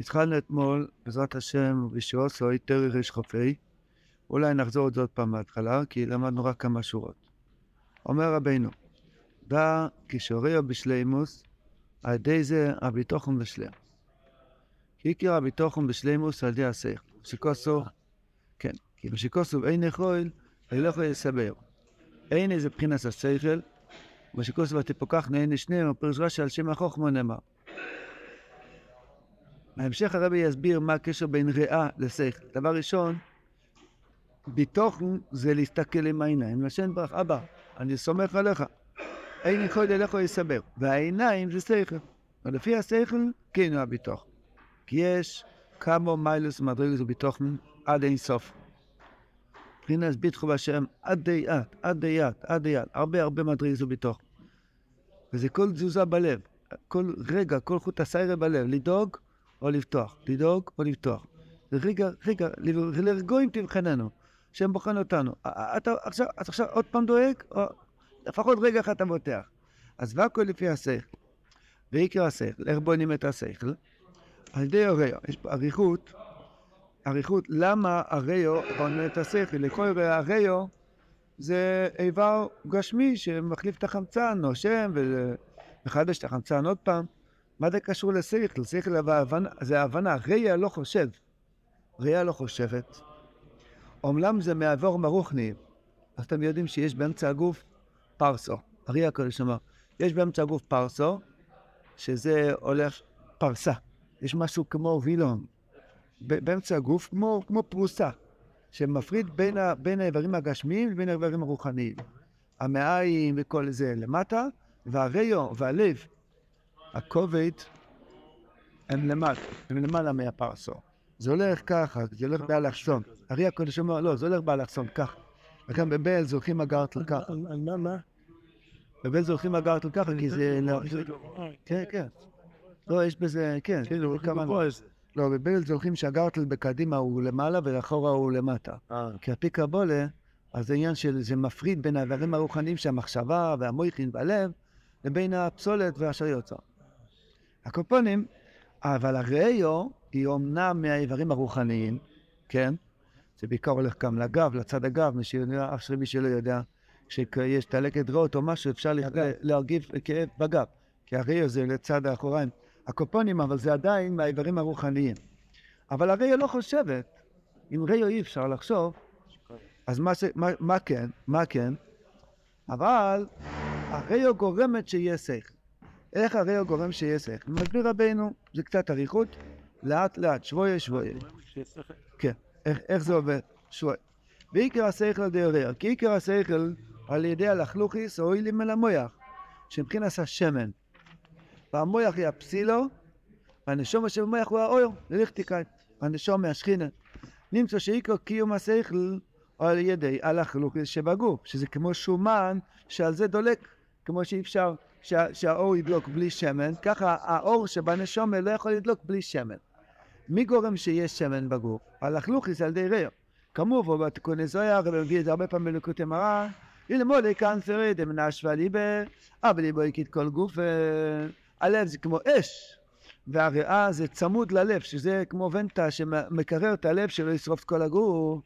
התחלנו אתמול, בעזרת השם, בשיעוסוי, תרי ריש חופי. אולי נחזור זה עוד פעם מההתחלה, כי למדנו רק כמה שורות. אומר רבינו, דע כשוריה בשלימוס, על ידי זה הביטוחם בשלם. כי עיקר הביטוחם בשלימוס על ידי השכל. שכוסו, כן, כי בשכוסו אין יכול, אני לא יכול לסבר. אין איזה מבחינת השכל, ושכוסו ותפוקח נהנה שניהם, פירוש רש"י על שם החוכמה נאמר. בהמשך הרבי יסביר מה הקשר בין ריאה לשכל. דבר ראשון, ביטוחן זה להסתכל עם העיניים, לשן ברך, אבא, אני סומך עליך. אין יכול אליך יסבר. והעיניים זה שכל. ולפי השכל, כן הוא הביטוח. כי יש כמה מיילוס מדרגות וביטוחן עד אין סוף. מבחינת ביטחו בהשם עד די יד, עד די יד, עד די יד. הרבה הרבה מדרגות וביטוח. וזה כל תזוזה בלב. כל רגע, כל חוט הסיירה בלב. לדאוג או לפתוח. לדאוג או לפתוח. רגע, רגע, לרגועים תבחננו. שהם בוחן אותנו. אתה עכשיו, אתה עכשיו עוד פעם דואג, או לפחות רגע אחד אתה בוטח. אז והכל לפי השכל. ועיקר השכל, איך בונים את השכל? על ידי הריו, יש פה אריכות, אריכות, למה הריו בונים את השכל? לכל הריו זה איבר גשמי שמחליף את החמצן, נושם ומחדש את החמצן עוד פעם. מה זה קשור לשכל? שכל זה הבנה, ראיה לא חושב. ראיה לא חושבת. אומנם זה מעבור מרוחני, אז אתם יודעים שיש באמצע הגוף פרסו. ארי הקודש אמר, יש באמצע הגוף פרסו, שזה הולך פרסה. יש משהו כמו וילון. באמצע הגוף, כמו, כמו פרוסה, שמפריד בין, ה, בין האיברים הגשמיים לבין האיברים הרוחניים. המעיים וכל זה למטה, והריו והלב, הכובד, הם למטה, הם למעלה מהפרסו. זה הולך ככה, זה הולך באלכסון. ארי הקודש אומר, לא, זה הולך באלכסון, ככה. וכאן בבל זורקים אגרטל ככה. על מה, מה? בבל זורקים אגרטל ככה, כי זה... כן, כן. לא, יש בזה, כן. לא, בבל זורקים שהגרטל בקדימה הוא למעלה ולאחורה הוא למטה. אה, כי הפי קבולה, אז זה עניין של, זה מפריד בין האיברים הרוחניים שהמחשבה והמויכין והלב, לבין הפסולת והשריוצה. הקופונים, אבל הראיו היא אומנם מהאיברים הרוחניים, כן? זה בעיקר הולך גם לגב, לצד הגב, מי שיודע, אח שלי מי שלא יודע, כשיש דלקת ריאות או משהו, אפשר. להרגיב כאב בגב. כי הראיו זה לצד האחוריים. הקופונים, אבל זה עדיין מהאיברים הרוחניים. אבל הראיו לא חושבת, אם ראיו אי אפשר לחשוב, אז מה, ש... מה, מה כן? מה כן? אבל הראיו גורמת שיהיה שכל. איך הראיו גורם שיהיה שכל? מסביר רבינו, זה קצת אריכות, לאט לאט, שבויה שבויה. כן, איך, איך זה עובד? שבויה. ועיקר השכל הראיו, כי עיקר השכל על ידי הלכלוכיס או אילים אל המויח, שמבחינת השמן. והמויח היא הפסילו, והנשום שבמויח הוא האויר, לליכטיקאי, הנשום מהשכינה. נמצא שעיקר קיום השכל על ידי הלכלוכיס שבגוף, שזה כמו שומן שעל זה דולק, כמו שאי אפשר שה, שהאור ידלוק בלי שמן, ככה האור שבנשומה לא יכול לדלוק בלי שמן. מי גורם שיש שמן בגוף? הלכלוכיס על ידי ריו. כמובן, בתיקוני זויה, הרב מביא את זה הרבה פעמים בלקוטי מרן, ללמוד קאנצרי דמנשווה ליבה, אבל ליבו הקית כל גוף, הלב זה כמו אש, והריאה זה צמוד ללב, שזה כמו ונטה שמקרר את הלב שלא ישרוף את כל הגוף.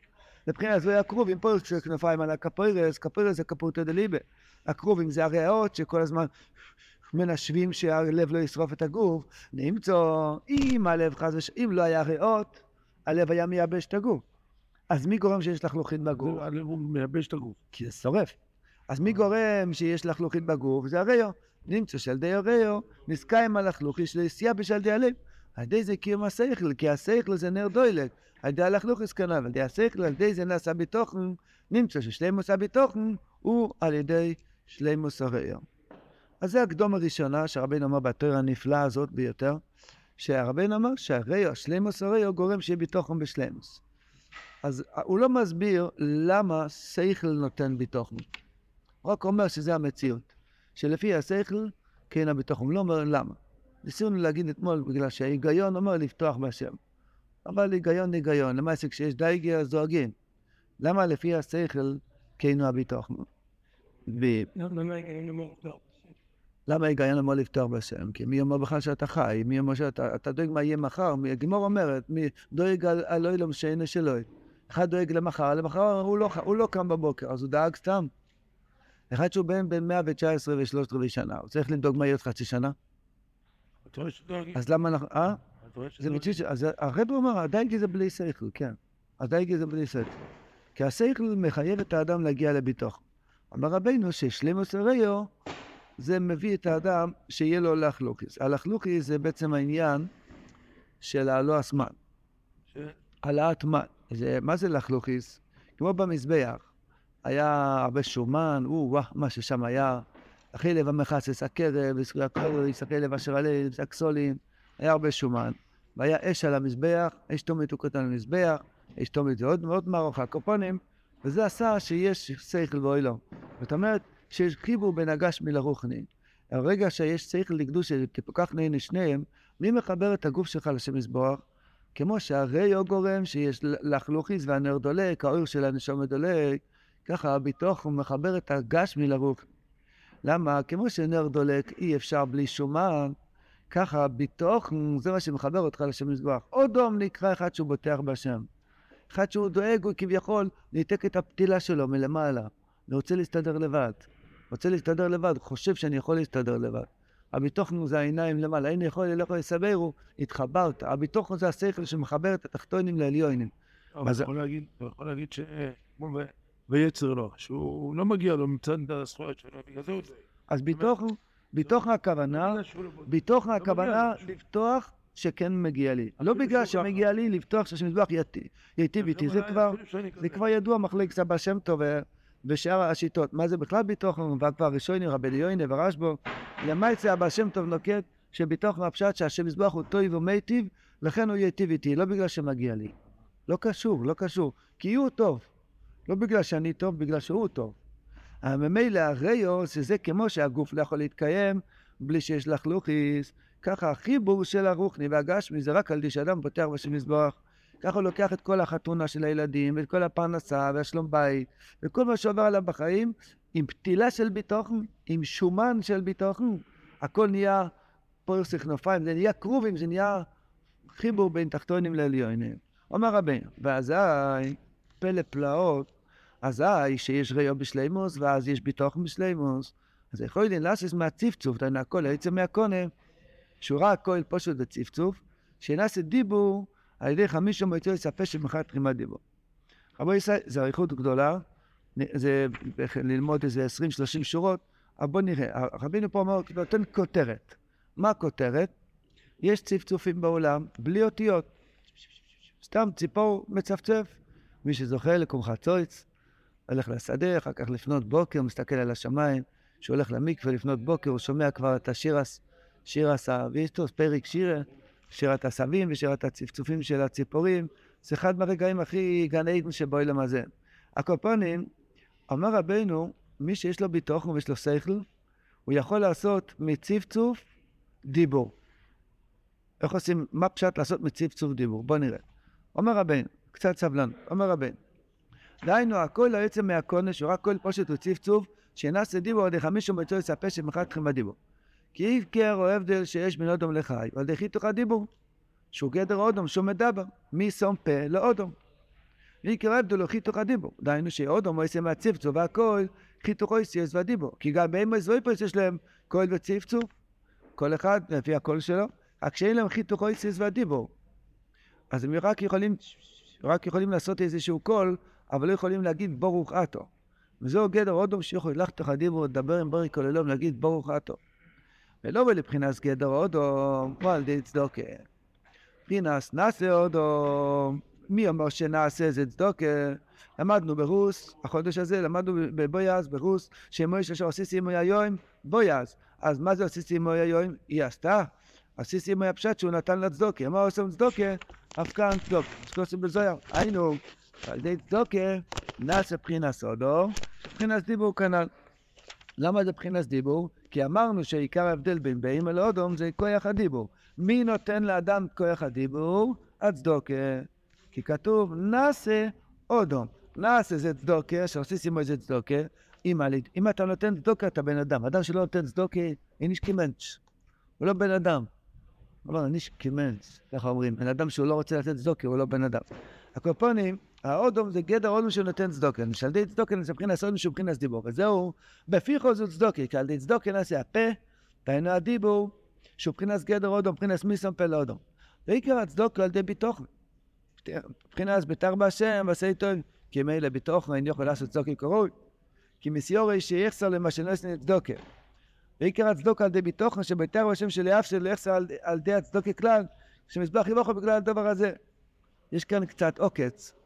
מבחינת זה הקרובים, פה יש כנפיים על הקפרירס, קפרירס זה קפורטה דליבה. הקרובים זה הריאות שכל הזמן מנשבים שהלב לא ישרוף את הגוף. נמצא, אם הלב חס ושלום, אם לא היה ריאות, הלב היה מייבש את הגוף. אז מי גורם שיש לחלוכית בגוף? הלב הוא מייבש את הגוף. כי זה שורף. אז מי גורם שיש לחלוכית בגוף? זה הריו. נמצא שעל ידי הריו נזקיים הלכלוכי של סייבש על ידי הלב. על ידי זה קיום השכל, כי השכל זה נר דוילק. על ידי הלכלוכיס כנ"ל, על ידי השכל, על ידי זה נעשה בתוכן. נמצא ששלימוס הבתוכן הוא על ידי שלימוס הריו. אז זה הקדום הראשונה שהרבינו אמר בתואר הנפלאה הזאת ביותר, שהרבינו אמר שהריו, שלימוס הריו גורם שיהיה בתוכן בשלימוס. אז הוא לא מסביר למה שכל נותן. הוא רק אומר שזה המציאות. שלפי השכל, כן. הוא לא אומר למה. ניסינו להגיד אתמול, בגלל שההיגיון אומר לפתוח בהשם. אבל היגיון היגיון. למעשה כשיש דייגי אז דואגים. למה לפי השכל כן הוא הביטחון? ו... למה ההיגיון אמור לפתוח בהשם? כי מי אומר בכלל שאתה חי? מי אומר שאתה אתה דואג מה יהיה מחר? הגמור אומרת, מי דואג על, על אילום שאינו שלו. אחד דואג למחר, למחר הוא לא, הוא לא קם בבוקר, אז הוא דאג סתם. אחד שהוא בן בין 119 ושלושת רבעי שנה, הוא צריך לדאוג מה יהיה עוד חצי שנה? אז למה אנחנו... אה? זה מצוין, אז הרב אומר, הדייגי זה בלי שכל, כן. הדייגי זה בלי שכל. כי השכל מחייב את האדם להגיע לביטוח. אמר רבינו ששלימוס הריו זה מביא את האדם שיהיה לו לחלוקיס. הלחלוקיס זה בעצם העניין של הלא הזמן. העלאת מן. מה זה לחלוקיס? כמו במזבח, היה הרבה שומן, או, וואה, מה ששם היה. אחי לב המחסס, הקרב, יסתכל לב אשר הלב, הכסולים, היה הרבה שומן. והיה אש על המזבח, אש תומית הוא קטן על המזבח, אש תומית זה עוד מאוד מערוך הקופונים, וזה עשה שיש שכל ואוילום. זאת אומרת, שיש חיבור בין הגשמי לרוחני. הרגע שיש שכל לקדוש כפקח נהנה שניהם, מי מחבר את הגוף שלך לשם מזבוח? כמו שהרי הוא גורם שיש לחלוכיס והנר דולק, האור של הנשום דולק, ככה הוא מחבר את הגשמי לרוח. למה? כמו שנר דולק אי אפשר בלי שומן, ככה בתוך זה מה שמחבר אותך לשם מזבח. עוד דום נקרא אחד שהוא בוטח בהשם. אחד שהוא דואג, הוא כביכול ניתק את הפתילה שלו מלמעלה. ורוצה להסתדר לבד. רוצה להסתדר לבד, חושב שאני יכול להסתדר לבד. הביטוחנו זה העיניים למעלה, אין יכול אליך יסברו, התחברת. הביטוחנו זה השכל שמחבר את התחתונים לעליונים. אבל אתה יכול להגיד ש... ויצר לו, שהוא לא מגיע לו מצד הזכויות שלו, בגלל זה הוא... אז ביטוח הכוונה, ביטוח הכוונה לפתוח שכן מגיע לי. לא בגלל שמגיע לי לפתוח שהמזבח ייטיב איתי, זה כבר ידוע מחלק סבא שם טוב ושאר השיטות. מה זה בכלל ביטוח והכבר ראשוני, רבי ליוני ורשב"ו. למעשה הבא שם טוב נוקט שביטוח הפשט שהשם מזבח הוא טוב ומיטיב, לכן הוא ייטיב איתי, לא בגלל שמגיע לי. לא קשור, לא קשור. כי הוא טוב. לא בגלל שאני טוב, בגלל שהוא טוב. ממילא הריו, שזה כמו שהגוף לא יכול להתקיים בלי שיש לך לוכיס, ככה החיבור של הרוחני והגשמי זה רק על ידי שאדם פותח בשם מזבח. ככה הוא לוקח את כל החתונה של הילדים, ואת כל הפרנסה והשלום בית, וכל מה שעובר עליו בחיים, עם פתילה של ביטוחן, עם שומן של ביטוחן, הכל נהיה פורס כנופיים, זה נהיה כרובים, זה נהיה חיבור בין תחתונים לעליונים. אומר רבינו, ואזי פלא פלאות, אזי שיש ראיו בשלימוס, ואז יש ביטוחן בשלימוס. אז יכול לעשות מהצפצוף, דהיינו הכל יצא מהקונה, שורה הכל פשוט בצפצוף, שנעשה דיבור על ידי חמישה מועצות לספר שמחר תחימת דיבור. רבו ישראל, זו אריכות גדולה, זה ללמוד איזה 20-30 שורות, אבל בואו נראה, רבינו פה אומר, נותן כותרת. מה הכותרת? יש צפצופים בעולם בלי אותיות. סתם ציפור מצפצף. מי שזוכה לקומחצויץ, הולך לשדה, אחר כך לפנות בוקר, מסתכל על השמיים, שהוא הולך למקווה לפנות בוקר, הוא שומע כבר את השירס, שירס הוויסטוס, פרק שירה, שירת הסבים ושירת הצפצופים של הציפורים, זה אחד מהרגעים הכי גן עדן שבעולם הזה. הקופונים, אמר רבנו, מי שיש לו ביטוח ויש לו שכל, הוא יכול לעשות מצפצוף דיבור. איך עושים, מה פשט לעשות מצפצוף דיבור? בוא נראה. אומר רבנו, קצת סבלנות, אומר רבנו, דהיינו, הכל העצם מהקונש, הוא רק כל פושט הוא צפצוף, שנעשה דיבור על ידי חמישה מצוי לספר שמחת לכם בדיבור. כי עיקר או הבדל שיש בין אודום לחי, ועל ידי חיתוך הדיבור, שהוא גדר אודום, שהוא מדבר, משום פה לאודום. עיקר ההבדל הוא חיתוך הדיבור, דהיינו שאדם עושה מהצפצוף והכל, חיתוך אותיות והדיבור. כי גם בהמות ועופות יש להם קול וצפצוף, כל אחד לפי הקול שלו, רק שאין להם חיתוך אותיות והדיבור. אז הם רק יכולים, רק יכולים לעשות איזשהו קול, אבל לא יכולים להגיד ברוך אתה. וזהו גדר אדם שיכול ללכת הדיבור, לדבר עם בורא כל עולם, להגיד ברוך אתה. ועולה לבחינת גדר אדם, כמו על ידי צדקה. בחינס נעשה אודום, מי אומר שנעשה זה צדוקה? למדנו ברוס, החודש הזה למדנו בבויאז, ברוס, שמויש אשר עשיסי עמו היום, בויאז. אז מה זה עשיסי עמו היום? היא עשתה. עשיסי עמו הפשט שהוא נתן לצדוקה. מה עושה צדוקה? אף כאן צדוקה. צדוקה בזויר. היינו, על ידי צדוקה נעשה בחינס אודום, בחינס דיבור כנ"ל. למה זה בחינס דיבור? כי אמרנו שעיקר ההבדל בין בהמה לאודום זה כוח הדיבור. מי נותן לאדם כוח הדיבור? הצדוקה. כי כתוב נעשה אודום. נעשה זה צדוקה, שעושים עמו זה צדוקה, אם, אתה נותן צדוקה, אתה בן אדם. אדם שלא נותן צדוקה, אין איש קימנץ'. הוא לא בן אדם. הוא לא איש קימנץ', ככה אומרים. בן אדם שהוא לא רוצה לתת צדוקה, הוא לא בן אדם. הקופונים, האודום זה גדר אודום שנותן צדוקה. שעל ידי צדוקה נעשה מבחינת אודום שהוא מבחינת דיבור. וזהו, בפיחו זו צדוקה, כי על ידי צדוקה נעשה הפה, דהיינו הדיבור, שהוא מבחינת גדר אודום, מבחינת מיסום פה לאודום. ועיקר הצדוקה על ידי ביטוחן. מבחינת ביתר בהשם, ועשה טוב, כי מילא ביטוחן אין יכול לעשות צדוקה קרוי. כי מסיורי שיחסר למה שנעשה צדוקה. ועיקר הצדוקה על ידי ביטוחן, שביתר בהשם של יחסר על ידי הצדוקה כלל, שמזבח יבוכו בגלל הדבר הזה. יש כאן קצת עוקץ.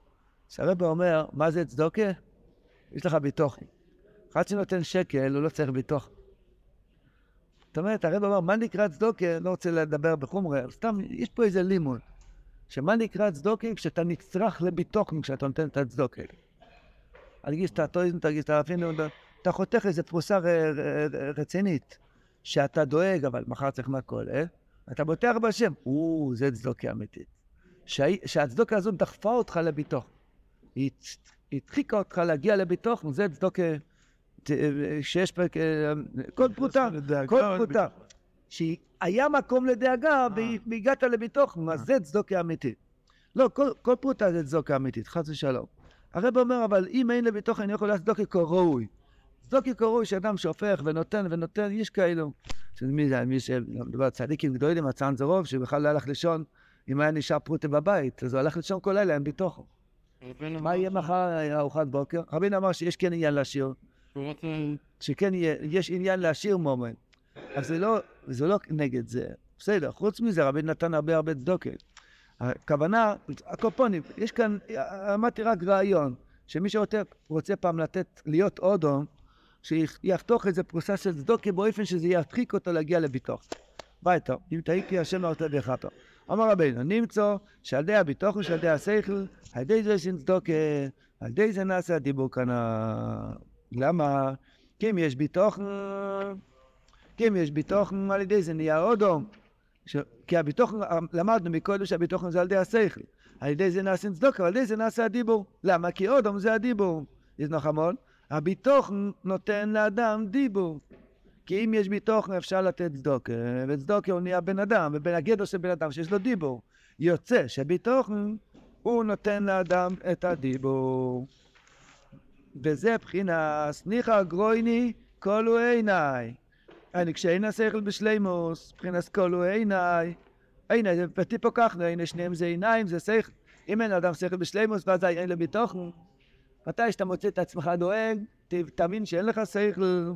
שהרבא אומר, מה זה צדוקה? יש לך ביטוחן. אחד שנותן שקל, הוא לא צריך ביטוחן. זאת אומרת, הרב אמר, מה נקרא צדוקה? לא רוצה לדבר בחומרה, סתם, יש פה איזה לימון. שמה נקרא צדוקה? כשאתה נצרך לביטוחן כשאתה נותן את הצדוקה. אני אגיד שאתה טויזן, תגיד שאתה אפילו, אתה חותך איזה פרוסה רצינית, שאתה דואג, אבל מחר צריך מהכולל, אתה בוטח בשם, או, זה צדוקה אמיתית. שהצדוקה הזו דחפה אותך לביטוחן. היא הדחיקה אותך להגיע לביטוחן, זה צדוקה שיש פה, כל פרוטה, כל פרוטה. שהיה מקום לדאגה והגעת לביטוחן, אז זה צדוקה אמיתית. לא, כל פרוטה זה צדוקה אמיתית, חס ושלום. הרב אומר, אבל אם אין לביטוחן, אני יכול לעשות צדוקה כראוי. צדוקה כראוי שאדם שופך ונותן ונותן, יש כאלו. מי זה, מי שמדבר צדיקים גדולים, הצאן זרוב, שבכלל לא הלך לישון, אם היה נשאר פרוטה בבית, אז הוא הלך לישון כל לילה, אין ביטוחן. מה יהיה מחר ארוחת בוקר? רבין אמר שיש כן עניין לשיר. שכן יש עניין להשאיר מומן. אז זה לא, זה לא נגד זה. בסדר, חוץ מזה רבי נתן הרבה הרבה צדוקת. הכוונה, הקופונים, יש כאן, אמרתי רק רעיון, שמי שרוצה רוצה פעם לתת, להיות אודו, שיחתוך איזה פרוסה של צדוקה באופן שזה ירחיק אותו להגיע לביטוח. ביתו, אם תהיתי השם לא רוצה ביחתו. אמר רבינו, נמצא שעל ידי הביטוח הוא שעל ידי השכל, על ידי זה יש צדוקה, על ידי זה נעשה הדיבור כאן למה? כי אם יש ביטוחן, כי אם יש ביטוחן, על ידי זה נהיה אודום. ש... כי הביטוחן, למדנו מקודם שהביטוחן זה על ידי השכל. על ידי זה נעשה צדוקה, על ידי זה נעשה הדיבור. למה? כי אודום זה הדיבור. יש נחמון? הביטוחן נותן לאדם דיבור. כי אם יש ביטוחן אפשר לתת צדוקה, וצדוקה הוא נהיה בן אדם, ובין הגדר של בן אדם שיש לו דיבור. יוצא שביטוחן הוא נותן לאדם את הדיבור. וזה בחינס ניחא גרויני כלו עיניי. אני כשאין השכל בשלימוס, בחינס כלו עיניי. הנה, זה בטיפו ככה, הנה שניהם זה עיניים, זה שכל. אם אין אדם שכל בשלימוס, ואז אין לו ביטוחן. מתי שאתה מוצא את עצמך דואג, תבין שאין לך שכל.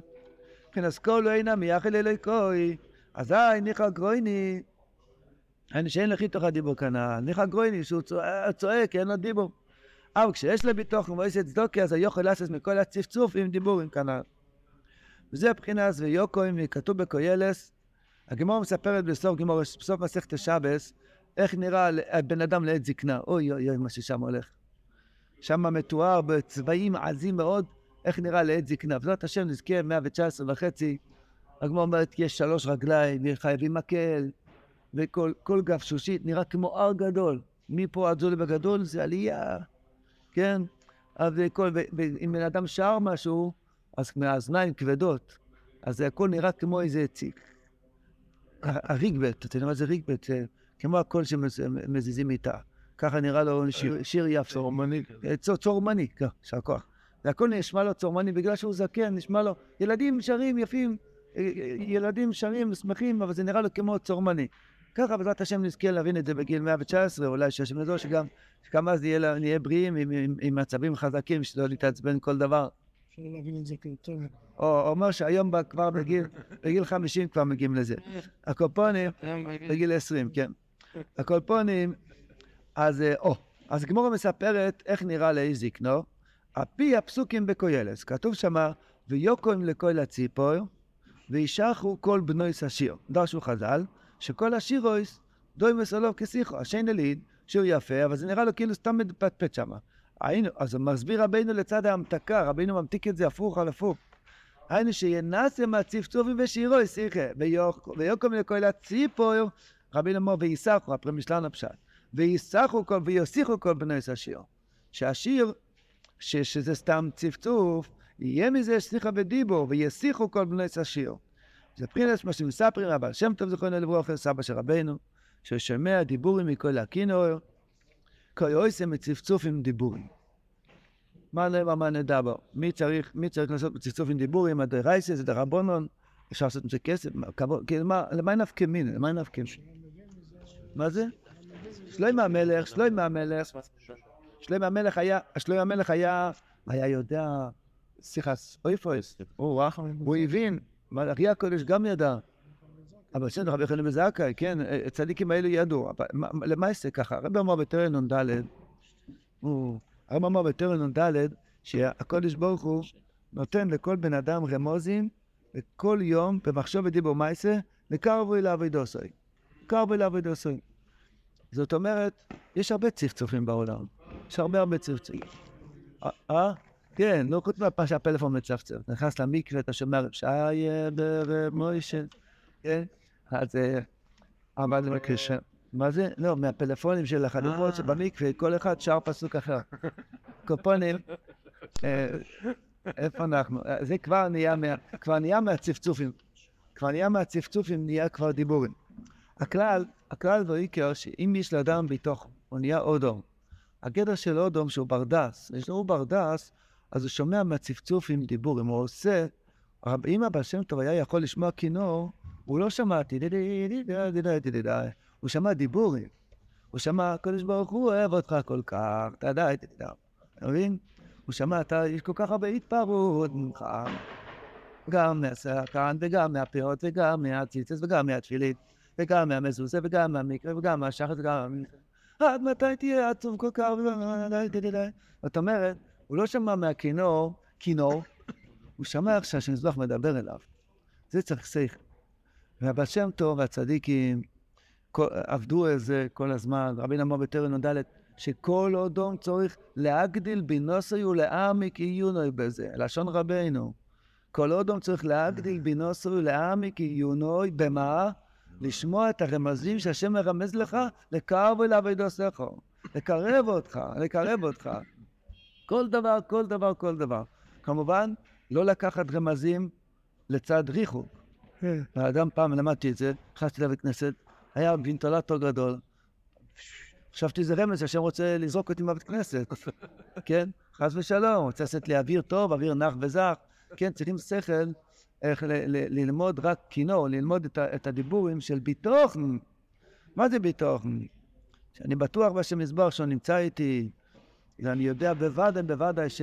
מבחינת כלו עיניי מייחל אליקוי. אזי ניחא גרויני. אני שאין לך איתו דיבור כנ"ל. ניחא גרויני, שהוא צועק, אין לו דיבור. אבל כשיש לו ביטוח ומועצת צדוקי, אז היוכל לעשות מכל הצפצוף עם דיבורים כנ"ל. וזה הבחינה ויוקוים, כתוב בקוילס, הגמור מספרת בסוף גמור, בסוף מסכת השבס, איך נראה בן אדם לעת זקנה. אוי אוי אוי מה ששם הולך. שם מתואר בצבעים עזים מאוד, איך נראה לעת זקנה. בעזרת השם נזכה 119 וחצי. הגמור אומרת, יש שלוש רגליים, חייבים מקל, וכל גף שושית נראה כמו הר גדול. מפה עד זו בגדול זה עלייה. כן? אז כל, אם בן אדם שר משהו, אז מהאזניים כבדות, אז זה הכל נראה כמו איזה ציק. הריגבט, אתה יודע מה זה ריגבט? כמו הקול שמזיזים איתה. ככה נראה לו שיר, יפה. צורמני כזה. צורמני, כן, יישר כוח. זה הכל נשמע לו צורמני בגלל שהוא זקן, נשמע לו, ילדים שרים יפים, ילדים שרים ושמחים, אבל זה נראה לו כמו צורמני. ככה בעזרת השם נזכה להבין את זה בגיל 119, אולי שהשם יעזור שגם, שגם אז נהיה, נהיה בריאים עם, עם, עם מצבים חזקים, שלא להתעצבן כל דבר. אפשר להבין את זה יותר. או אומר שהיום כבר בגיל, בגיל 50 כבר מגיעים לזה. הקופונים, בגיל 20, כן. הקופונים, אז, או, אז גמורה מספרת איך נראה לאיש זקנו, על פי הפסוקים בקוילס. כתוב שמה, ויוקוים לכל הציפור, וישחו כל בנוי סשיר. דרשו חז"ל, שכל השירויס דוי מסולוב כסיכו, השן אליד, שהוא יפה, אבל זה נראה לו כאילו סתם מפטפט שם. אז הוא מסביר רבינו לצד ההמתקה, רבינו ממתיק את זה הפוך על הפוך. היינו שינסה מהצפצופים ושירוי שיחה, ויוקום לכל הציפור, רבינו אמר וייסחו, הפרם משלן הפשט, וייסחו כל ויוסיחו כל בני השיר. שהשיר, ש, שזה סתם צפצוף, יהיה מזה שיחה ודיבור, וישיחו כל בני השיר. זה פרינס מה שמספרים הבעל שם טוב זכרונו לברכה, סבא של רבנו, ששומע דיבורים מכל הכינור, כל אויסם מצפצוף עם דיבורים. מה נאמר מה נדבר? מי צריך, מי צריך לעשות בצפצוף עם דיבורים? הדרייסה זה דרבנון, אפשר לעשות עם זה כסף, למה נפקא מין? למה נפקא? מה זה? שלמה המלך, שלמה המלך, שלמה המלך היה, שלמה המלך היה, היה יודע, סיכס, אויפויס, הוא הוא הבין, מלאכי הקודש גם ידע. אבל בסדר, רבי יוחנן בזכאי, כן, הצדיקים האלו ידעו. אבל מה- למעשה ככה, הרב אמר בתרן נ"ד, הרב אמר בתרן נ"ד, שהקודש ברוך הוא נותן לכל בן אדם רמוזים, וכל יום במחשוב ודיבור מייסה, לקרבו אל אבידוסוי. קרבו אל אבידוסוי. זאת אומרת, יש הרבה צפצופים בעולם. יש הרבה הרבה צפצופים. אה, אה? כן, לא חוץ מהפעם שהפלאפון מצפצף. נכנס למקווה, אתה שומע שיה ברב מוישה, כן? אז... אה, אבל... מה זה? לא, מהפלאפונים של החלופות אה. שבמקווה, כל אחד שר פסוק אחר. קופונים, אה, איפה אנחנו? אה, זה כבר נהיה, מה, כבר נהיה מהצפצופים. כבר נהיה מהצפצופים, נהיה כבר דיבורים. הכלל, הכלל בעיקר, שאם יש לאדם בתוך, הוא נהיה אודום. הגדר של אודום שהוא ברדס, יש ברדס, אז הוא שומע מהצפצוף עם דיבור, אם הוא עושה, אם הבעל שם טוב היה יכול לשמוע כינור, הוא לא שמע הוא שמע דיבורים. הוא שמע, הקדוש ברוך הוא אוהב אותך כל כך, אתה יודע, אתה מבין? הוא שמע, יש כל כך הרבה התפרעות ממך, גם מהסרטן וגם מהפירות, וגם מהציצס וגם מהתפילית, וגם מהמזוזה וגם מהמקרה וגם מהשחץ וגם מהמקרה. עד מתי תהיה עצוב כל כך? זאת אומרת, הוא לא שמע מהכינור, כינור, הוא שמע עכשיו שהמזבח מדבר אליו. זה צריך שכל. והבעל שם טוב והצדיקים עבדו על זה כל הזמן, רבי אמר בטרן נ"ד, שכל אודום צריך להגדיל בנוסוי ולעמיק עיונוי בזה, לשון רבנו. כל אודום צריך להגדיל בנוסוי ולעמיק עיונוי, במה? לשמוע את הרמזים שהשם מרמז לך, לקרב אליו עדוסך, לקרב אותך, לקרב אותך. כל דבר, כל דבר, כל דבר. כמובן, לא לקחת רמזים לצד ריחוק. כן. האדם פעם, למדתי את זה, נכנסתי לבית כנסת, היה וינטולטור גדול. חשבתי זה רמז שהשם רוצה לזרוק אותי מהבית כנסת, כן? חס ושלום, רוצה לעשות לי אוויר טוב, אוויר נח וזך. כן, צריכים שכל איך ל- ל- ללמוד רק כינור, ללמוד את, ה- את הדיבורים של ביטוחן. מה זה ביטוחן? שאני בטוח בשם יזבח שהוא נמצא איתי, ואני יודע בוודאי, בוודאי ש,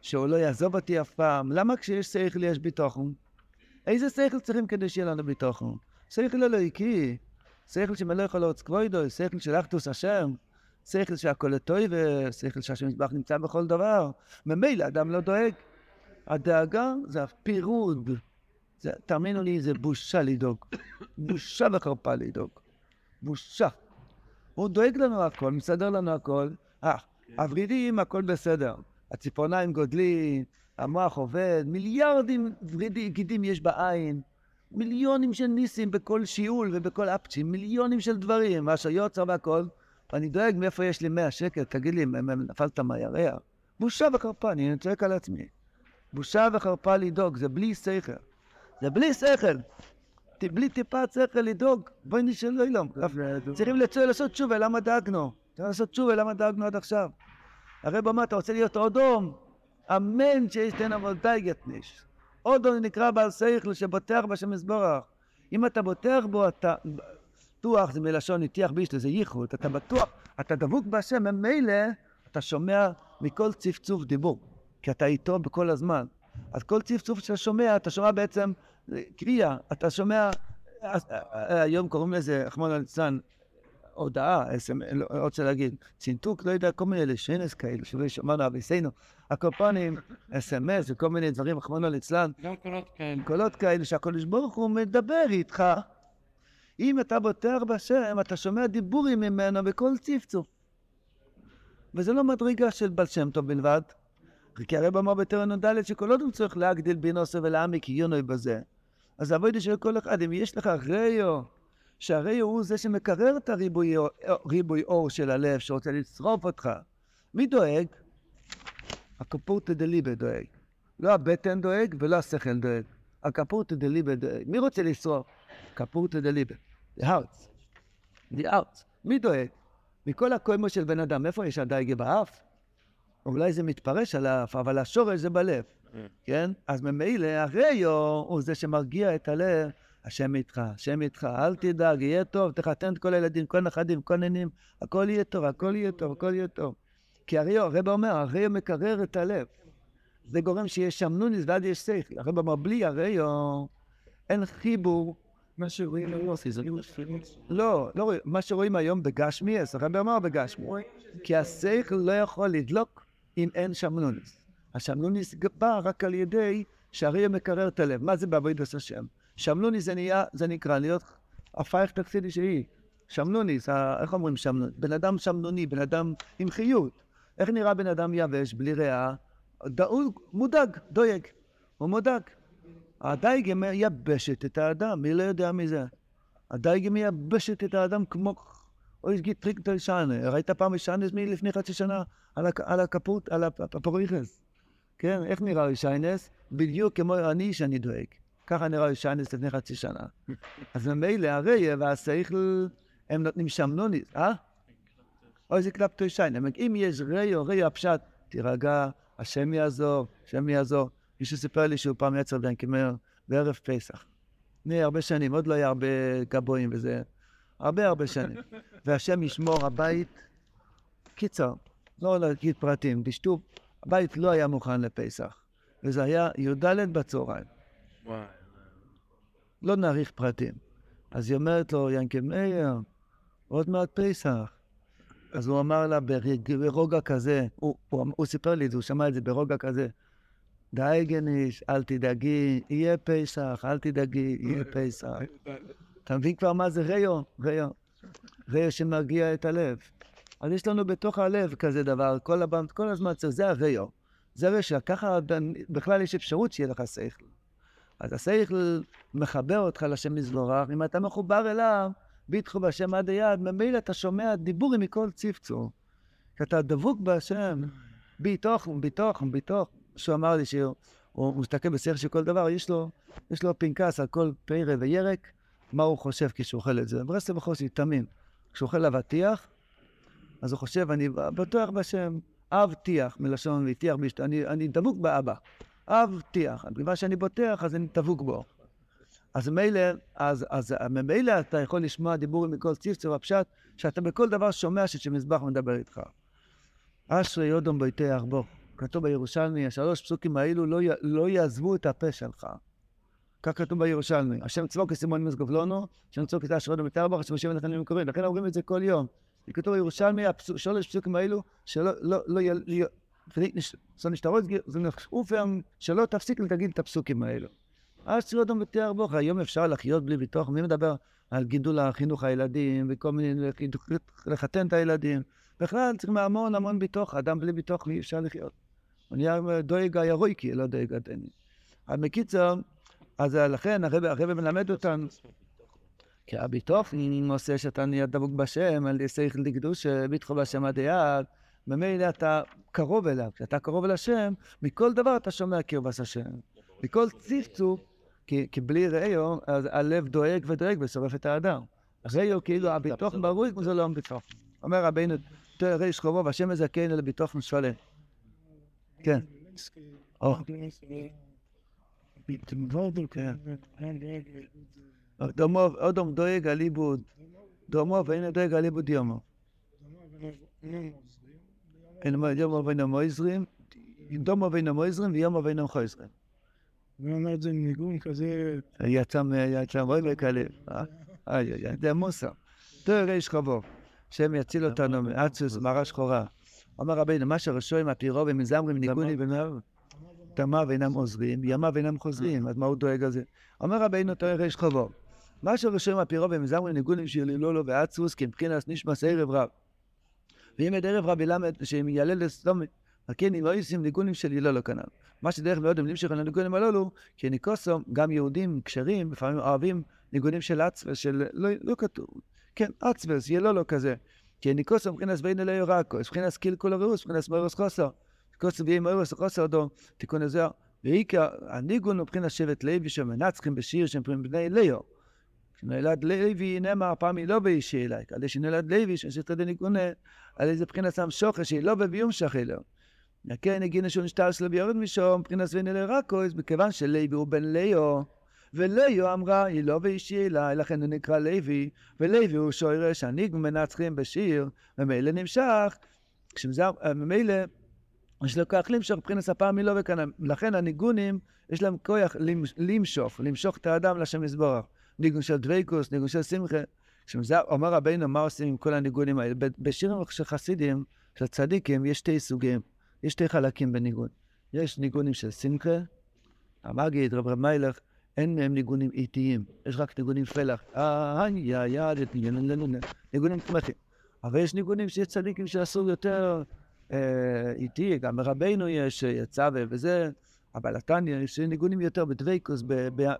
שהוא לא יעזוב אותי אף פעם. למה כשיש שכל יש ביטוחן? איזה שכל צריכים כדי שיהיה לנו ביטוחן? שכל אלוהיקי, שכל שמלך על ארץ כבודו, שכל של אחדוס השם, שכל שהכל לטוב, שכל שהשם יזבח נמצא בכל דבר. ממילא אדם לא דואג. הדאגה זה הפירוד. זה, תאמינו לי, זה בושה לדאוג. בושה וחרפה לדאוג. בושה. הוא דואג לנו הכל, מסדר לנו הכל. אה, הוורידים, הכל בסדר. הציפורניים גודלים, המוח עובד, מיליארדים ורידי, גידים יש בעין. מיליונים של ניסים בכל שיעול ובכל אפצ'ים, מיליונים של דברים, אשר יוצר והכל. ואני דואג מאיפה יש לי 100 שקל, תגיד לי, נפלת מהירח? בושה וחרפה, אני צועק על עצמי. בושה וחרפה לדאוג, זה בלי שכל. זה בלי שכל. בלי טיפת שכל לדאוג, בואי נשאל אילום. צריכים לעשות תשובה, למה דאגנו? צריך לעשות תשובה, למה דאגנו עד עכשיו? הרב אמר, אתה רוצה להיות אודום? אמן שיש תן עבודאי גטניש. אודום נקרא בעל שכל שבוטח בשם יזברך. אם אתה בוטח בו, אתה... בטוח זה מלשון הטיח בישלו, זה ייחוד. אתה בטוח, אתה דבוק בהשם, ממילא אתה שומע מכל צפצוף דיבור. כי אתה איתו בכל הזמן. אז כל צפצוף שאתה שומע, אתה שומע בעצם אה, קריאה. אתה שומע, אה, אה, היום קוראים לזה, רחמנא ליצלן, הודעה, לא לא רוצה להגיד, צינתוק, לא יודע, כל מיני לשנס כאלה, שלא שמענו אביסינו, הקופונים, אס.אם.אס וכל מיני דברים, רחמנא ליצלן, גם קולות כאלה. קולות כאלה שהקדוש ברוך הוא מדבר איתך. אם אתה בוטח בשם, אתה שומע דיבורים ממנו בכל צפצוף. וזה לא מדרגה של בעל שם טוב בלבד. כי הרב אמר בתרן נ"ד שכל עוד הוא צריך להגדיל בנוסו ולהעמיק עיונוי בזה. אז העבודה של כל אחד, אם יש לך ריו, שהריו הוא זה שמקרר את הריבוי אור- ריבוי אור של הלב, שרוצה לשרוף אותך. מי דואג? הקופורטה דליבה דואג. לא הבטן דואג ולא השכל דואג. הקפורטה דליבה דואג. מי רוצה לשרוף? קפורטה דליבה. The heart. The heart. מי דואג? מכל הקוימו של בן אדם, איפה יש הדייגה באף? אולי זה מתפרש על האף, אבל השורש זה בלב, כן? אז ממילא הריו הוא זה שמרגיע את הלב, השם איתך, השם איתך, אל תדאג, יהיה טוב, תחתן את כל הילדים, כל הנכדים, כל הנינים, הכל יהיה טוב, הכל יהיה טוב, הכל יהיה טוב. כי הריו, הרב אומר, הריו מקרר את הלב. זה גורם שיש שם נוניס ואז יש שכל. הרב אומר, בלי הריו אין חיבור. מה שרואים היום, לא, לא רואים, מה שרואים היום בגשמי, אז הרב אמר בגשמי. כי השכל לא יכול לדלוק אם אין שמנוניס. השמנוניס בא רק על ידי שהריו מקרר את הלב. מה זה בעבודת השם? שמנוניס זה נהיה, זה נקרא להיות הפייך תקסידי שהיא. שמנוניס, איך אומרים שמנוניס? בן אדם שמנוני, בן אדם עם חיות. איך נראה בן אדם יבש, בלי ריאה? דאוג, מודאג, דואג. הוא מודאג. הדייגה מייבשת את האדם, מי לא יודע מזה? הדייגה מייבשת את האדם כמו... אוי, גיד טריק דלשנה. ראית פעם שיינס מלפני חצי שנה על, הכפות, על הפפוריכס? כן, איך נראה שיינס? בדיוק כמו אני שאני דואג. ככה נראה שיינס לפני חצי שנה. אז ממילא הרי והשכל, הם נותנים שם נוניס, אה? אוי, זה קלפטו שיינס. אם יש ריו, ריו הפשט, תירגע, השם יעזור, השם יעזור. מישהו סיפר לי שהוא פעם יצר בן כמר בערב פסח. לפני הרבה שנים, עוד לא היה הרבה גבוהים וזה, הרבה הרבה שנים. והשם ישמור הבית, קיצר, לא להגיד פרטים, תשתו, הבית לא היה מוכן לפסח, וזה היה י"ד בצהריים, וואי. לא נאריך פרטים. אז היא אומרת לו, ינקל מאיר, עוד מעט פסח. אז הוא אמר לה ברוגע כזה, הוא, הוא, הוא סיפר לי את זה, הוא שמע את זה ברוגע כזה, די גניש, אל תדאגי, יהיה פסח, אל תדאגי, יהיה פסח. אתה מבין כבר מה זה ריו? ריו. ריו שמרגיע את הלב. אז יש לנו בתוך הלב כזה דבר, כל, הבא, כל הזמן צריך, זה הריו. זה ריו שככה בכלל יש אפשרות שיהיה לך שכל. אז השכל מחבר אותך לשם מזבורך, אם אתה מחובר אליו, ביטחו בהשם עד היד, ממילא אתה שומע דיבורים מכל צפצור. כי אתה דבוק בהשם, ביתוך, ביתוך, ביתוך. שהוא אמר לי שהוא הוא מסתכל בשכל של כל דבר, יש לו, יש לו פנקס על כל פרא וירק, מה הוא חושב כשהוא אוכל את זה. ברסלב בחוסי, תמים. כשהוא אוכל אבטיח, אז הוא חושב, אני בטוח בשם, אב טיח, מלשון והטיח. אני, אני דבוק באבא. אב טיח. בגלל שאני בוטח, אז אני דבוק בו. אז ממילא, אז, אז ממילא אתה יכול לשמוע דיבורים מכל צפצור הפשט, שאתה בכל דבר שומע ששמזבח מדבר איתך. אשרי יודום ביתח בו. כתוב בירושלמי, השלוש פסוקים האלו לא, י- לא יעזבו את הפה שלך. כך כתוב בירושלמי. השם צבוק כסימון מסגובלונו, השם צבוק שרודו מתרבח, השם שבעים נחלים מקוראים. לכן אומרים את זה כל יום. כתוב בירושלמי, השלוש פסוקים האלו, שלא, לא, לא, נחופם, שלא תפסיק לתגיד את הפסוקים האלו. אז צרודו מתרבח, היום אפשר לחיות בלי ביטוח, מי מדבר על גידול החינוך הילדים, וכל מיני, לחתן את הילדים. בכלל צריכים המון המון ביטוח, אדם בלי ביטוח אי אפשר לחיות. הוא נהיה דואג הירויקי, לא דואג הדני. בקיצר, אז לכן הרב מלמד אותנו, כי הביטוח עושה שאתה נהיה דבוק בשם, על שכל לקדוש, ביטחו בהשם עד היד, ממילא אתה קרוב אליו. כשאתה קרוב אל השם, מכל דבר אתה שומע קרבס השם. מכל צפצוף, כי, כי בלי ראיו, אז הלב דואג ודואג ושורף את האדם. ראיו, כאילו הביטוח ברור, זה לא הביטוח. אומר רבינו, ריש חובוב, השם מזכנו לביטוח שלם. כן. או. דומו, אודום דואג על עיבוד. דומו ואין דואג על עיבוד יומו. אין יומו ואינם מויזרים, דומו ואינם מויזרים ויומו ואינם חויזרים. הוא אומר את זה עם ניגון כזה, יצא. איי איי איי, זה מוסר. תראה ריש חובוב, השם יציל אותנו מאצוס, מרה שחורה. אומר רבינו, מה שרשויים הפירו ומזמרים ניגוני ונאו. תמה ואינם עוזרים, ימה ואינם חוזרים, אז מה הוא דואג על זה? אומר רבינו, תראה ריש חובוב. מה שרשויים הפירו ומזמרים ניגונים שיעללו לו ואצוס, כי מבחינת נשמס ערב רב. ואם את ערב רב ילמד, שהם יעלה לסתום, כן, אם לא ישים ניגונים של הילולו כנ"ל. מה שדרך מאוד הם נמשך לניגונים הללו, כי ניקוסו, גם יהודים כשרים, לפעמים אוהבים ניגונים של אצווס, של, לא, לא כתוב, כן, אצווס, ילולו כזה. כי ניקוסו מבחינת בין אלי יורקו, מבחינת קילקול הראוס, מבחינת מוירוס חוסו. קוסו ואם מוירוס חוסו דו, תיקון הזוהר, ועיקר הניגון מבחינת שבט לוי שמנצחים בשיר שהם בני ליאו. כשנולד לוי נאמר פעמי לא באישי אליי, כדי שנולד לוי שנשאר את הניגונה על איזה בחינת סם שוחה שהיא לא בביום שחילר. כן, הגינה שהוא נשתר שלו ביורד משום, מבחינת סביני לרקויס, מכיוון שלוי הוא בן ליאו. וליו אמרה, היא לא ואישי אליי, לכן הוא נקרא לוי, ולוי הוא שורש הניגון מנצחים בשיר, ומילא נמשך, ממילא יש לו כוח למשוך מבחינת הפעם מלא וכאן, לכן הניגונים, יש להם כוח למשוך, למשוך את האדם לשם יסבורך. ניגון של דבייקוס, ניגון של שמחה. כשזה אומר רבינו, מה עושים עם כל הניגונים האלה? בשירים של חסידים, של צדיקים, יש שתי סוגים, יש שתי חלקים בניגון. יש ניגונים של שמחה, המגיד, רב רב מיילך, אין מהם ניגונים איטיים, יש רק ניגונים פלח. ניגונים. אבל יש ניגונים צדיקים שעשו יותר אה, מרבינו יש, יצא וזה, אבל יש ניגונים יותר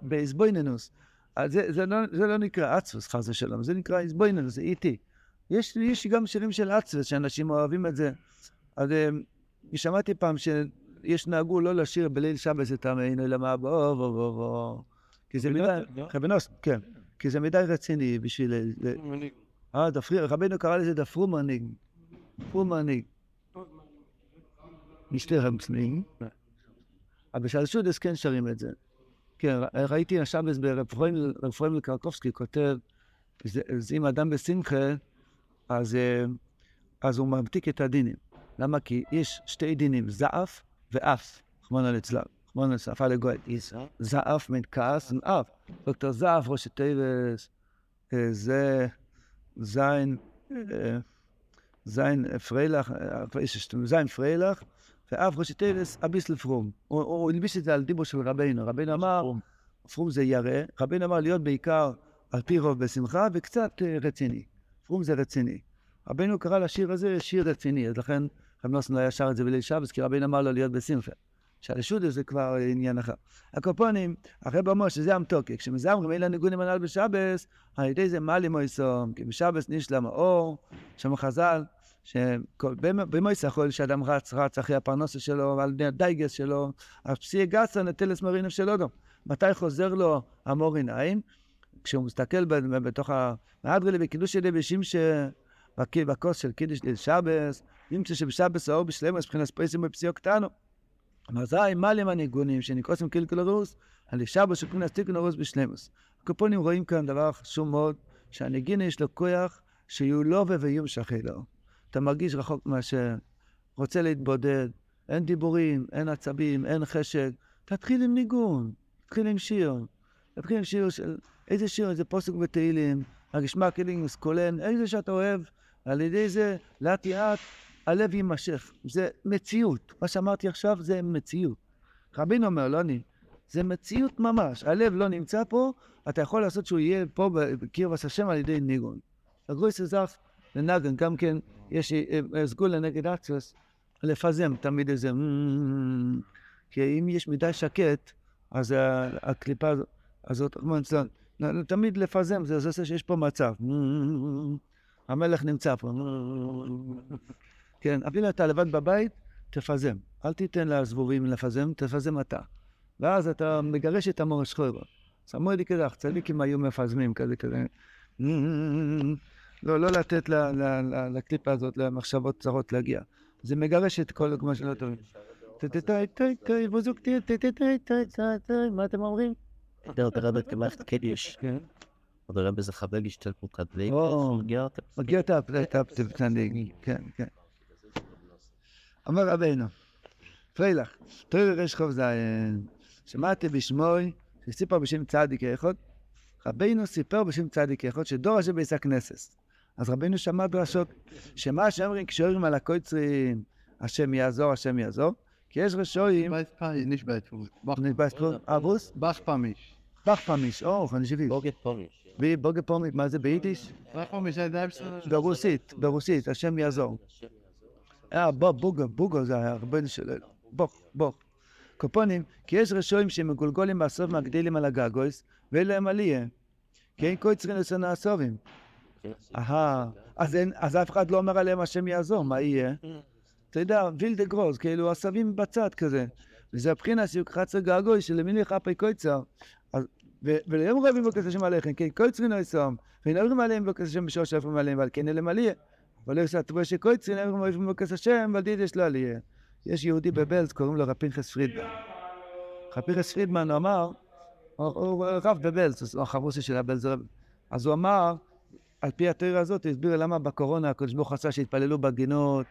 באיזבויננוס. זה, זה, לא, זה לא נקרא אצווס, חס ושלום, זה נקרא איזבויננוס, זה איטי. יש, יש גם שירים של אצווס, שאנשים אוהבים את זה. אז אה, שמעתי פעם שיש נהגו לא לשיר בליל שבס את עמנו, אלא מה בוא בוא בוא בוא. כי זה מדי, חבנוס, כן. כי זה מדי רציני בשביל... אה, רבנו קרא לזה דפרו מנהיג. דפרו מנהיג. משתי רמצלים. אבל בשלשודס כן שרים את זה. כן, ראיתי עכשיו ברב פרוימל קרקובסקי כותב, אז אם אדם בשמחה, אז, אז הוא ממתיק את הדינים. למה? כי יש שתי דינים, זעף ואף, רחמנא ליצלן. רחמנא ליצלן, לגוי. זעף מן כעס ואף. דוקטור זעף, ראש הטייבס, זה זין, זין פריילך, זין פריילך, ואף ראשי טייבס אביס לפרום. הוא הלביש את זה על דיבו של רבינו. רבינו אמר, פרום זה ירא, רבינו אמר להיות בעיקר על פי רוב בשמחה וקצת רציני. פרום זה רציני. רבינו קרא לשיר הזה שיר רציני, אז לכן רב נוסן לא היה שר את זה בליל שבס, כי רבינו אמר לו להיות בשמחה. שהרשות זה כבר עניין אחר. הקופונים, הרב אומר שזה המתוקי, כשמזמרים אלה ניגונים הנ"ל בשבס, על ידי זה מעלים מויסום, כי בשבס נשלם האור, שם חז"ל, שבמויס יכול שאדם רץ, רץ אחרי הפרנסה שלו, על הדייגס שלו, אז פסיעי גסה נטלס מרינף של אודו. מתי חוזר לו המור עיניים? כשהוא מסתכל בתוך המהדרלי בקידוש שלי בשמשה, בכוס של קידוש ליל שבס, נמצא שבשבס האור בשלמוס מבחינת פרסים בפסיעו קטנו. מזי מלם הניגונים שנקרוסים קילקולרוס, על שבס שפרינס טיקונרוס בשלמוס. הקופונים רואים כאן דבר חשוב מאוד, שהנגינה יש לו כוח שיהיו לו ויהיו משכי לו. אתה מרגיש רחוק מהשם, רוצה להתבודד, אין דיבורים, אין עצבים, אין חשק, תתחיל עם ניגון, תתחיל עם שיר. תתחיל עם שיר של... איזה שיר? איזה פוסק בתהילים, הגשמע כלים מסקולן, איזה שאתה אוהב, על ידי זה לאט לאט הלב יימשך. זה מציאות. מה שאמרתי עכשיו זה מציאות. רבין אומר, לא אני, זה מציאות ממש. הלב לא נמצא פה, אתה יכול לעשות שהוא יהיה פה בקרבס השם על ידי ניגון. הגרויס הזך לנגן, גם כן יש אה, אה, סגולה נגד אקסיוס, לפזם תמיד איזה... כי אם יש מדי שקט, אז הקליפה הזאת, תמיד לפזם, זה עושה שיש פה מצב. המלך נמצא פה. כן, אפילו אתה לבד בבית, תפזם. אל תיתן לזבובים לפזם, תפזם אתה. ואז אתה מגרש את המורש חוירו. סמו לי כדך, צדיקים היו מפזמים כזה כזה. לא, לא לתת לקליפה הזאת, למחשבות צרות להגיע. זה מגרש את כל מה שלא טוב. מה אתם אומרים? דרבה כמעט קדיש. כן. דרבה זה חבל השתלפות כדלי. מגיע את הפצנדיג, כן, כן. אמר רבינו, פריילך, תויר רש חוב זין, שמעתי בשמוי, שסיפר בשם צדיק איכות, רבינו סיפר בשם צדיק איכות, שדור השם בעיסק נסס. אז רבינו שמע דרשות, שמה שאומרים כשאומרים על הקויצרים, השם יעזור, השם יעזור, כי יש רשועים... bei אבוס? באך פמיש. באך פמיש, או, אני שביל. בוגד פומיש. בוגד פומיש, מה זה ביידיש? באך פמיש זה די ברוסית, ברוסית, השם יעזור. אה, בוא, בוגו, בוגו זה הרבה שלו. בוא, בוא. קופונים, כי יש רשועים שמגולגולים בסוף מהגדילים על הגגויס, ואין להם עלייה. כי אין קויצרין לסון הסובים. אהה, אז אף אחד לא אומר עליהם השם יעזור, מה יהיה? אתה יודע, וילדה גרוז, כאילו עשבים בצד כזה. וזה הבחינה שהוא חצר געגוי שלמיני חפי קויצר. אז- ו- וליום רבים בקס השם עליכם, כן קויצרין לא יסום, ונאמרים עליהם בקס השם בשור שאפרים עליהם, ועל כן אלה עליה. אבל לא יעשה תבוא שקויצרין, נאמרים בקס השם, ועל דיד יש לו עליה. יש יהודי בבלז, קוראים לו רב פנחס פרידמן. רב פנחס פרידמן אמר, הוא רב בבלז, החרוסי של הבלז. אז הוא אמר, על פי התיאוריה הזאת, הוא הסביר למה בקורונה הקדוש ברוך הוא רצה שיתפללו בגינות,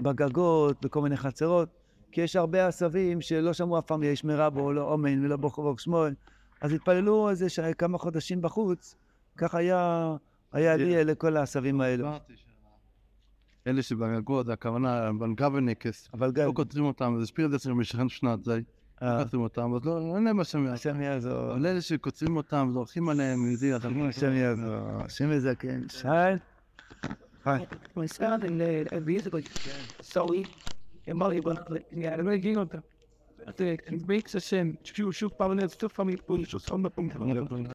בגגות, בכל מיני חצרות, כי יש הרבה עשבים שלא שמעו אף פעם יש מרבו, לא אומן ולא ברחוב שמואל, אז התפללו איזה ש... כמה חודשים בחוץ, כך היה, היה לי לכל העשבים האלו. אמרתי ש- אלה שבגגות, הכוונה, בנגבניקס, לא כותבים אותם, זה שפיר דצר משכן שנת זה, אה, לא כותבים אותם, אז לא, אין להם השם יעזור. השם יעזור, אבל אלה שכותבים אותם, זורקים עליהם, זה אתה השם יעזור, השם יזכן, שיין. היי. my son and uh, and basically so he